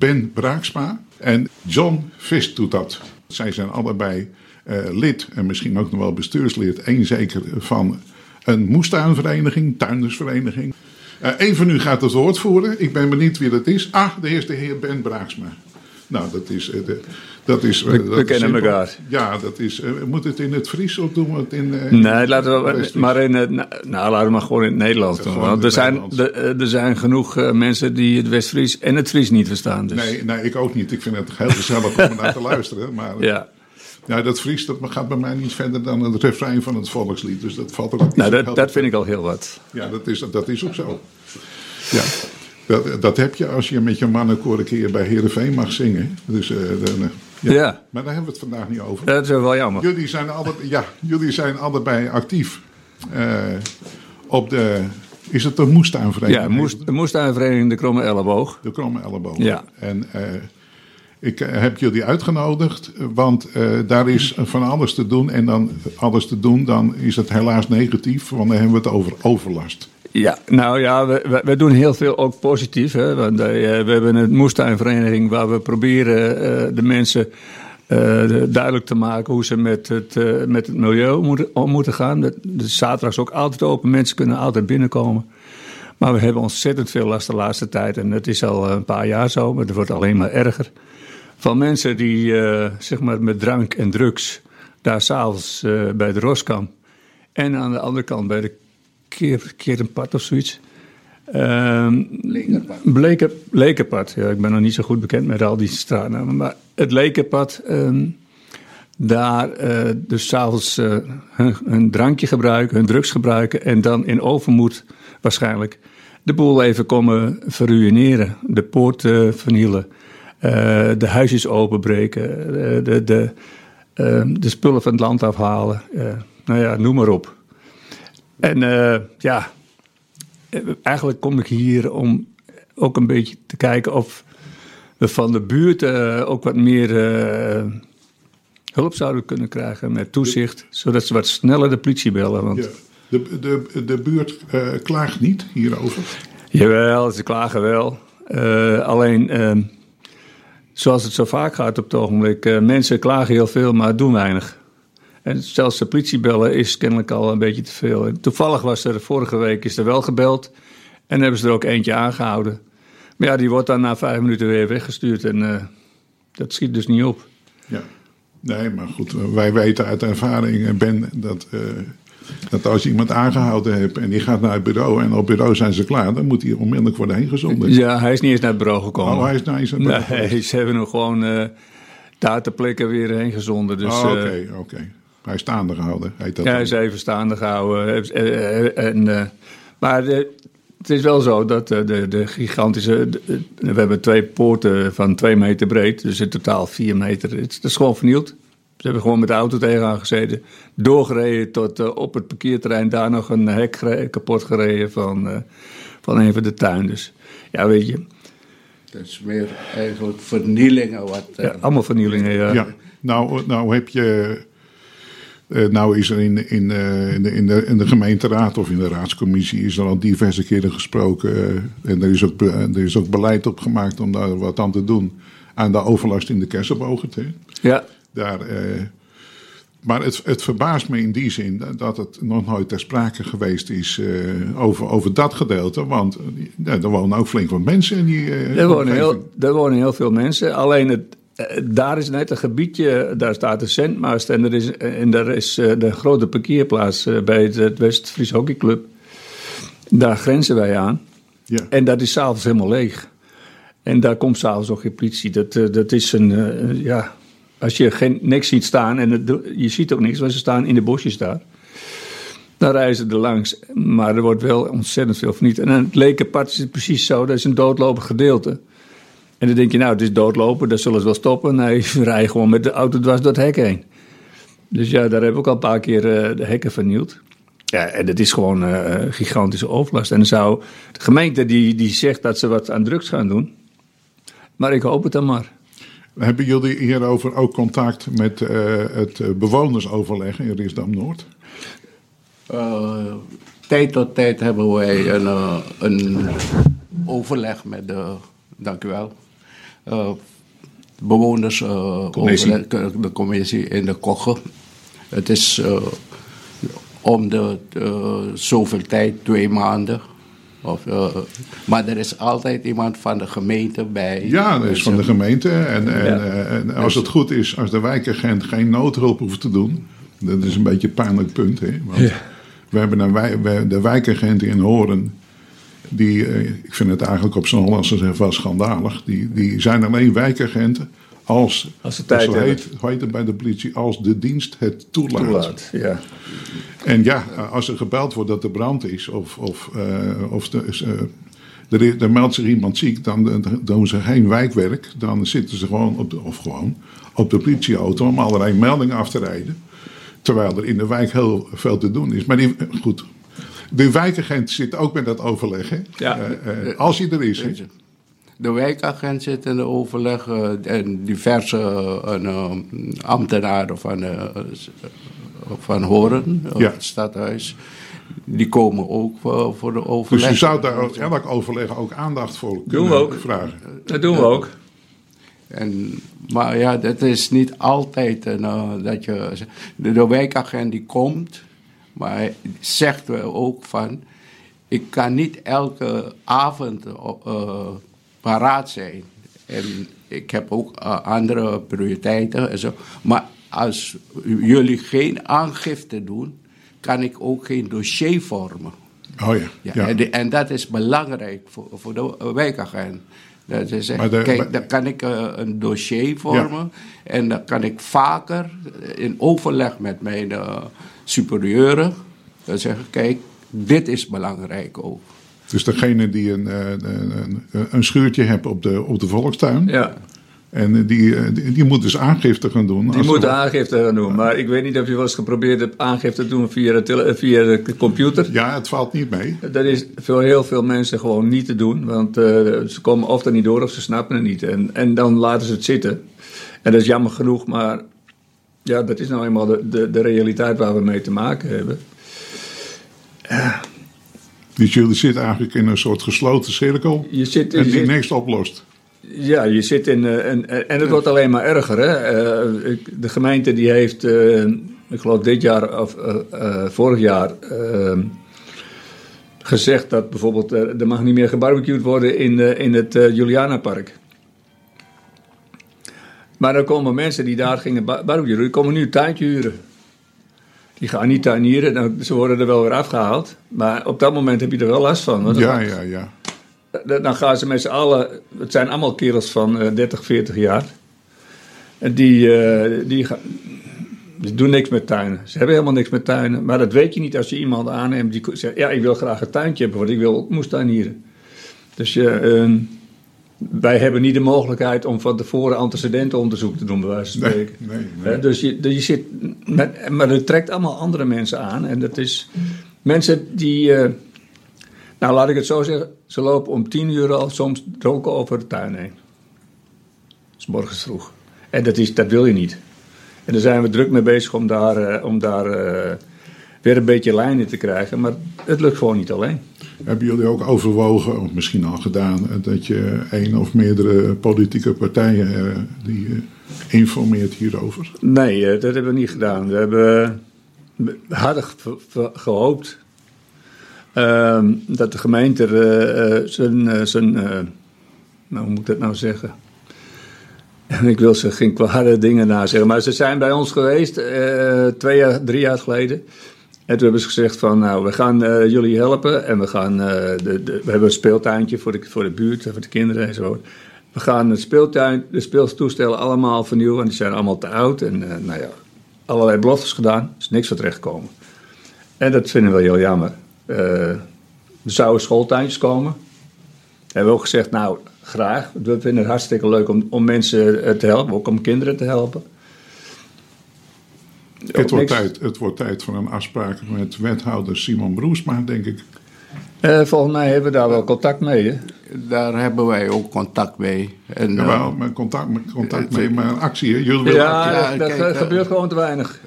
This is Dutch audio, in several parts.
Ben Braaksma en John Vist doet dat. Zij zijn allebei eh, lid en misschien ook nog wel bestuurslid, één zeker van een moestuinvereniging, tuindersvereniging. Uh, een van u gaat het woord voeren. Ik ben benieuwd wie dat is. Ah, de eerste heer Ben Braaksma. Nou, dat is. De, dat is we, dat we kennen elkaar. Ja, dat is. Uh, moet het in het Fries of doen we het in. nee, laten we maar in het. Nou, laten we maar gewoon in het Nederlands doen. Want er zijn, er zijn genoeg mensen die het West-Fries en het Fries niet verstaan. Dus. Nee, nee, ik ook niet. Ik vind het heel gezellig om naar te luisteren. Maar, ja. Ja, dat Fries dat gaat bij mij niet verder dan het refrein van het volkslied. Dus dat valt er ook niet Nou, dat, dat vind ik al heel wat. Ja, dat is, dat is ook zo. Ja, dat, dat heb je als je met je mannenkoor een keer bij Heerenveen mag zingen. Dus, uh, dan, ja. ja. Maar daar hebben we het vandaag niet over. Dat is wel jammer. Jullie zijn, alle, ja, jullie zijn allebei actief uh, op de... Is het de moestuinvereniging? Ja, moest, de moestuinvereniging De Kromme Elleboog. De Kromme Elleboog. Ja. En... Uh, ik heb jullie uitgenodigd, want daar is van alles te doen. En dan alles te doen, dan is het helaas negatief, want dan hebben we het over overlast. Ja, nou ja, we, we doen heel veel ook positief. Hè? Want, uh, we hebben een moestuinvereniging waar we proberen uh, de mensen duidelijk te maken hoe ze met het, met het milieu moeten, om moeten gaan. De, de zaterdag ook altijd open, mensen kunnen altijd binnenkomen. Maar we hebben ontzettend veel last de laatste tijd. En het is al een paar jaar zo, maar het wordt alleen maar erger van mensen die zeg maar met drank en drugs daar s'avonds bij de Roskam en aan de andere kant bij de keer, Kerenpad of zoiets. Lekerpad. Leker, Lekerpad, ja, ik ben nog niet zo goed bekend met al die straatnamen. Maar het Lekerpad, um, daar uh, dus s'avonds uh, hun, hun, drankje gebruiken, hun drugs gebruiken en dan in overmoed waarschijnlijk de boel even komen verruineren, de poort uh, vernielen. De huisjes openbreken, de, de, uh, de spullen van het land afhalen. nou ja, noem maar op. En ja, eigenlijk kom ik hier om ook een beetje te kijken of we van de buurt ook wat meer hulp zouden kunnen krijgen met toezicht, zodat ze wat sneller de politie bellen. Want... Ja. De, de, de buurt klaagt niet hierover? Jawel, ze klagen wel. alleen zoals het zo vaak gaat op het ogenblik. Mensen klagen heel veel, maar doen weinig. En zelfs de politie bellen is kennelijk al een beetje te veel. En toevallig was er vorige week is er wel gebeld. En hebben ze er ook eentje aangehouden. Maar ja, die wordt dan na vijf minuten weer weggestuurd. En uh, dat schiet dus niet op. Ja, nee, maar goed. Wij weten uit ervaring, Ben, dat... Uh, dat als je iemand aangehouden hebt en die gaat naar het bureau en op bureau zijn ze klaar, dan moet hij onmiddellijk worden heen gezonden. Ja, hij is niet eens naar het bureau gekomen. Oh, hij is naar het bureau Nee, ze hebben hem gewoon uh, daar ter plekke weer heen gezonden. Dus, oh, oké, okay, oké. Okay. Hij is staande gehouden, heet dat Ja, hij is even staande gehouden. En, uh, maar de, het is wel zo dat de, de gigantische. De, we hebben twee poorten van twee meter breed, dus in totaal vier meter. Het is gewoon vernield. Ze hebben gewoon met de auto tegenaan gezeten. Doorgereden tot uh, op het parkeerterrein. Daar nog een hek kapot gereden van, uh, van een van de tuinders. Ja, weet je. Dat is meer eigenlijk vernielingen. Wat, uh, ja, allemaal vernielingen, ja. ja. Nou, nou heb je... Uh, nou is er in, in, uh, in, de, in, de, in de gemeenteraad of in de raadscommissie is er al diverse keren gesproken. Uh, en er is, ook, er is ook beleid op gemaakt om daar wat aan te doen. Aan de overlast in de kersenbogen. Ja. Daar, maar het, het, verbaast me in die zin dat het nog nooit ter sprake geweest is over, over dat gedeelte. Want er wonen ook flink wat mensen in die. er, wonen heel, er wonen heel veel mensen. Alleen het, daar is net een gebiedje, daar staat de Zendmast en er is, en daar is de grote parkeerplaats bij het West-Fries Hockeyclub. Daar grenzen wij aan. Ja. En dat is s'avonds helemaal leeg. En daar komt s'avonds ook geen politie. Dat, dat is een, ja, als je geen, niks ziet staan en het, je ziet ook niks, want ze staan in de bosjes daar. Dan reizen ze er langs. Maar er wordt wel ontzettend veel vernietigd. En het Lekenpad is het precies zo, dat is een doodlopend gedeelte. En dan denk je, nou, het is doodlopen, dat zullen ze wel stoppen. Nee, ze rijden gewoon met de auto dwars door het hek heen. Dus ja, daar hebben we ook al een paar keer uh, de hekken vernield. Ja, en dat is gewoon uh, gigantische overlast. En dan zou de gemeente die, die zegt dat ze wat aan drugs gaan doen. Maar ik hoop het dan maar. Hebben jullie hierover ook contact met uh, het bewonersoverleg in Risdam Noord? Uh, tijd tot tijd hebben wij een, uh, een overleg met de, dank u wel, eh, bewoners, eh, Commissie. overleg- de commissie in de Kogge. Het is eh, om de eh, zoveel tijd, twee maanden. Of, eh, maar er is altijd iemand van de gemeente bij. Ja, dat is van de gemeente. En, en, Ja. eh, en als het goed is, als de wijkagent geen noodhulp hoeft te doen. Dat is een beetje een pijnlijk punt. Hè? Want we hebben een wij, we- de wijkagent in Horen. Die, eh, ik vind het eigenlijk op zijn Hollands gezegd wel schandalig. Die, die zijn alleen wijkagenten als, Als ze tijd hoe hebben. heet, heet het bij de politie, als de dienst het toelaat. Toelaat, ja. En ja, als er gebeld wordt dat er brand is of, of, eh, of de, eh, er, er meldt zich iemand ziek, dan, dan doen ze geen wijkwerk. Dan zitten ze gewoon op de, of gewoon op de politieauto om allerlei meldingen af te rijden. Terwijl er in de wijk heel veel te doen is. Maar die, goed, de wijkagent zit ook met dat overleg. Hè? Ja. Eh, eh, als hij er is. Hè? De wijkagent zit in de overleg eh, en diverse ambtenaren van, van Horen, Ja. het stadhuis, die komen ook voor, voor de Dus overleg. je zou daar elk overleg ook aandacht voor Doen kunnen we ook. vragen. Dat doen we ook. En, maar ja, dat is niet altijd een, dat je... De, de wijkagent die komt, maar hij zegt wel ook van... Ik kan niet elke avond eh, paraat zijn. En ik heb ook eh, andere prioriteiten en zo. Maar als jullie geen aangifte doen, kan ik ook geen dossier vormen. Oh ja. Ja, ja. En, en dat is belangrijk voor, voor de wijkagent. Dat is echt, Maar de- kijk, dan kan ik eh, een dossier vormen. En dan kan ik vaker in overleg met mijn eh, superieuren dan zeggen: kijk, dit is belangrijk ook. Dus degene die een, eh, een, een, een schuurtje heeft op de, op de volkstuin. Ja. En die, eh, die, die moet dus aangifte gaan doen. Die moeten er- aangifte gaan doen. Maar ik weet niet of je wel eens geprobeerd hebt aangifte te doen via de, tele- via de computer. Ja, het valt niet mee. Dat is voor heel veel mensen gewoon niet te doen. Want eh, ze komen of er niet door of ze snappen het niet. En, en dan laten ze het zitten. En dat is jammer genoeg, maar ja, dat is nou eenmaal de, de, de realiteit waar we mee te maken hebben. Dus jullie zitten eigenlijk in een soort gesloten cirkel. Je zit, En die zit- niks oplost. Ja, je zit in. eh, en, en het wordt alleen maar erger. Hè? Eh, de gemeente die heeft, eh, ik geloof dit jaar of vorig jaar, gezegd dat bijvoorbeeld er mag niet meer gebarbecued worden in, in het Julianapark. Maar dan komen mensen die daar gingen ba- barbecuen, die komen nu tuintje huren. Die gaan niet tuinieren, dan, ze worden er wel weer afgehaald. Maar op dat moment heb je er wel last van. want Ja, ja, ja. Dan dan gaan ze met z'n allen, het zijn allemaal kerels van eh, 30, 40 jaar. En die, eh, die, gaan, die doen niks met tuinen. Ze hebben helemaal niks met tuinen. Maar dat weet je niet als je iemand aanneemt die zegt: Ja, ik wil graag een tuintje hebben, want ik wil ook moestuinieren. Dus je, eh, wij hebben niet de mogelijkheid om van tevoren antecedentenonderzoek te doen, bij wijze van spreken. nee, dus je, dus je zit met, maar het trekt allemaal andere mensen aan. En dat is mensen die. eh, nou, laat ik het zo zeggen. Ze lopen om tien uur al soms dronken over de tuin heen. Dat is morgens vroeg. En dat, is, dat wil je niet. En daar zijn we druk mee bezig om daar, eh, om daar eh, weer een beetje lijn in te krijgen. Maar het lukt gewoon niet alleen. Hebben jullie ook overwogen, of misschien al gedaan, eh, dat je één of meerdere politieke partijen die informeert hierover? Nee, dat hebben we niet gedaan. We hebben ge- gehoopt ehm, dat de gemeente eh, eh, zijn, eh, zijn nou, hoe moet ik dat nou zeggen? Ik wil ze geen kwade dingen na zeggen, maar ze zijn bij ons geweest twee jaar, drie jaar geleden. En toen hebben ze gezegd van, nou, we gaan jullie helpen en we gaan, de, de, we hebben een speeltuintje voor de, voor de buurt, voor de kinderen en zo. We gaan het speeltuin, de speeltoestellen allemaal vernieuwen, en die zijn allemaal te oud. En nou ja, allerlei beloftes gedaan, is niks van terechtgekomen. En dat vinden we heel jammer. Eh, er zouden schooltuintjes komen. Hebben we ook gezegd, nou, graag. We vinden het hartstikke leuk om, om mensen eh, te helpen, ook om kinderen te helpen. Het wordt, tijd, het wordt tijd voor een afspraak met wethouder Simon Broesma, denk ik. Eh, volgens mij hebben we daar wel contact mee. Hè? Daar hebben wij ook contact mee. En, eh, Jawel, met contact, met contact mee, maar een actie. hè? Jullie willen Ja, actie. Ja, dat, kijk, dat eh, gebeurt gewoon te weinig.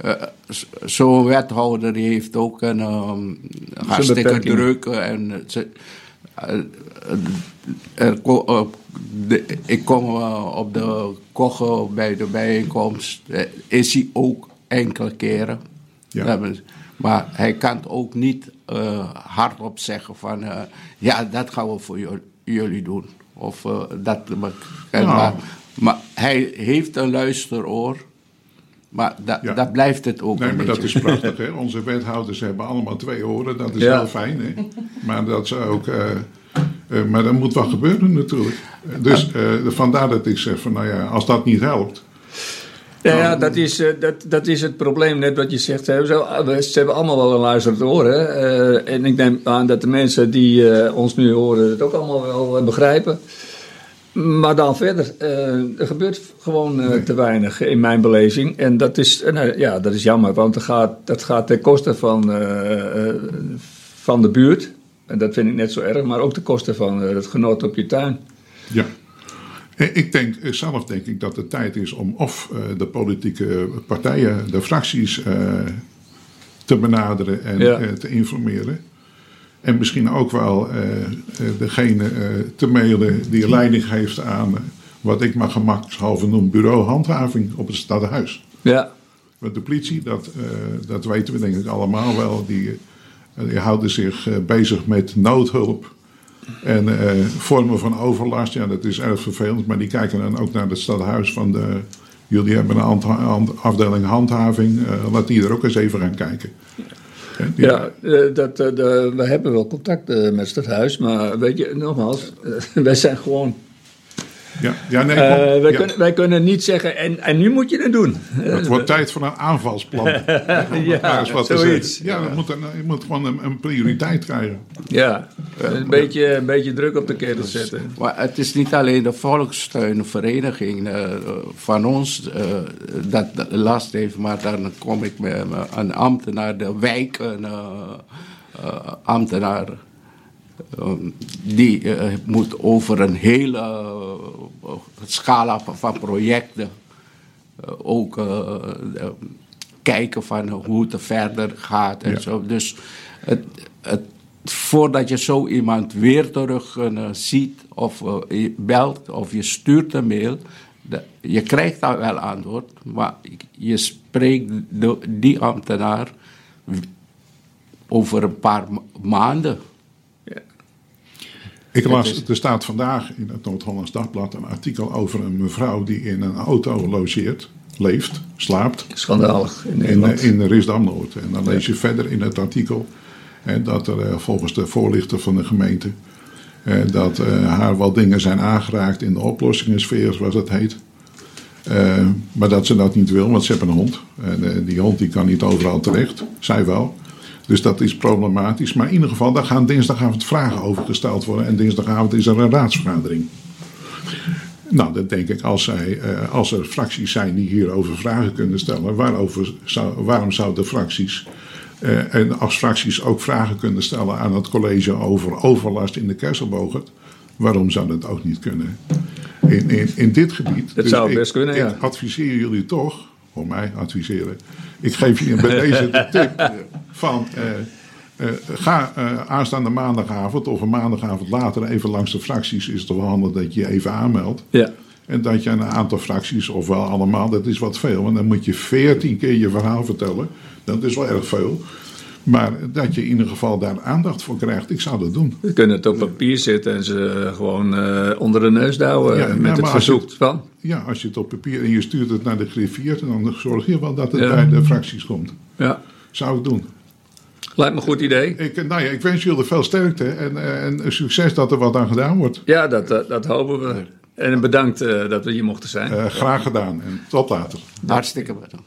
Eh, z- Zo'n wethouder die heeft ook een ehm, hartstikke druk. En ze- eh, er ko- eh, de- ik kom eh, op de kogel bij de bijeenkomst. eh, is hij ook enkele keren. Ja. Maar hij kan het ook niet eh, hardop zeggen van... eh, ja, dat gaan we voor jul- jullie doen. Of eh, dat... Maar, Nou. maar, maar hij heeft een luisteroor. Maar da- Ja. dat blijft het ook Nee, een maar dat is prachtig. Hè? Onze wethouders hebben allemaal twee oren. Dat is Ja. heel fijn. Hè? Maar dat ze ook. eh, eh, maar dat moet wel gebeuren natuurlijk. Dus eh, vandaar dat ik zeg van nou ja, als dat niet helpt. Ja, ja dat, is, dat, dat is het probleem, net wat je zegt. Hè. We- ze hebben allemaal wel een luisterend oor. Hè. En ik neem aan dat de mensen die ons nu horen het ook allemaal wel begrijpen. Maar dan verder, eh, er gebeurt gewoon eh, te weinig in mijn beleving. En dat is, eh, nou, ja, dat is jammer, want dat gaat, dat gaat ten koste van, van de buurt. En dat vind ik net zo erg, maar ook ten koste van het genot op je tuin. Ja. Ik denk, zelf denk ik dat het tijd is om of de politieke partijen, de fracties te benaderen en Ja. te informeren. En misschien ook wel eh, eh, degene eh, te mailen die leiding geeft aan wat ik maar gemakshalve noem bureau handhaving op het stadhuis. Ja, Want de politie, dat, dat weten we denk ik allemaal wel, die, die houden zich bezig met noodhulp en vormen van overlast. Ja, dat is erg vervelend, maar die kijken dan ook naar het stadhuis van de... Jullie hebben een afdeling handhaving, laat die er ook eens even gaan kijken. Ja, eh, dat, eh, we hebben wel contact eh, met het stadhuis, maar weet je, nogmaals, wij zijn gewoon. Ja, ja, nee, eh, wij, ja. kunnen, wij kunnen niet zeggen, en, en nu moet je het doen. Het wordt tijd voor een aanvalsplan. ja, ja, eens wat zoiets. Ja, dat moet een, je moet gewoon een, een prioriteit krijgen. Ja, een beetje, een beetje druk op de ketel zetten. Maar het is niet alleen de volkssteunvereniging eh, van ons eh, dat last heeft, maar dan kom ik met een ambtenaar, de wijken eh, eh, ambtenaar. eh, die eh, moet over een hele eh, scala van, projecten eh, ook kijken van hoe het er verder gaat en Ja. zo. Dus het, het, voordat je zo iemand weer terug ziet of je belt of je stuurt een mail, de- je krijgt dan wel antwoord, maar je spreekt de, die ambtenaar over een paar ma- maanden. Ik las, er staat vandaag in het Noord-Hollands Dagblad een artikel over een mevrouw die in een auto logeert, leeft, slaapt Schandalig in in, Nederland. eh, in Risdam-Noord. En dan lees je verder in het artikel eh, dat er eh, volgens de voorlichter van de gemeente eh, dat haar wel dingen zijn aangeraakt in de oplossingensfeer, zoals het heet. Maar dat ze dat niet wil, want ze hebben een hond. En die hond die kan niet overal terecht. Zij wel. Dus dat is problematisch. Maar in ieder geval, daar gaan dinsdagavond vragen over gesteld worden. En dinsdagavond is er een raadsvergadering. Nou, dan denk ik, als, zij, eh, als er fracties zijn die hierover vragen kunnen stellen, waarover zou, waarom zouden fracties, eh, en als fracties ook vragen kunnen stellen aan het college over overlast in de Kesselbogert, waarom zou dat ook niet kunnen? In, in, in dit gebied. Dat zou ik, best kunnen, ja. Ik adviseer jullie toch, voor mij adviseren, ik geef jullie bij deze de tip van. eh, eh, ga eh, aanstaande maandagavond of een maandagavond later even langs de fracties. Is het wel handig dat je je even aanmeldt. Ja. En dat je een aantal fracties, of wel allemaal, dat is wat veel. Want dan moet je veertien keer je verhaal vertellen. Dat is wel erg veel. Maar dat je in ieder geval daar aandacht voor krijgt, ik zou dat doen. We kunnen het op papier zetten en ze gewoon eh, onder de neus douwen Ja, met ja, het maar als je verzoek van. Ja, als je het op papier en je stuurt het naar de griffier, dan zorg je wel dat het Ja. bij de fracties komt. Ja, Zou ik doen. lijkt me een goed idee. Ik, nou ja, ik wens jullie veel sterkte en, eh, en succes dat er wat aan gedaan wordt. Ja, dat, dat, dat hopen we. En bedankt eh, dat we hier mochten zijn. Eh, graag gedaan en tot later. Hartstikke bedankt.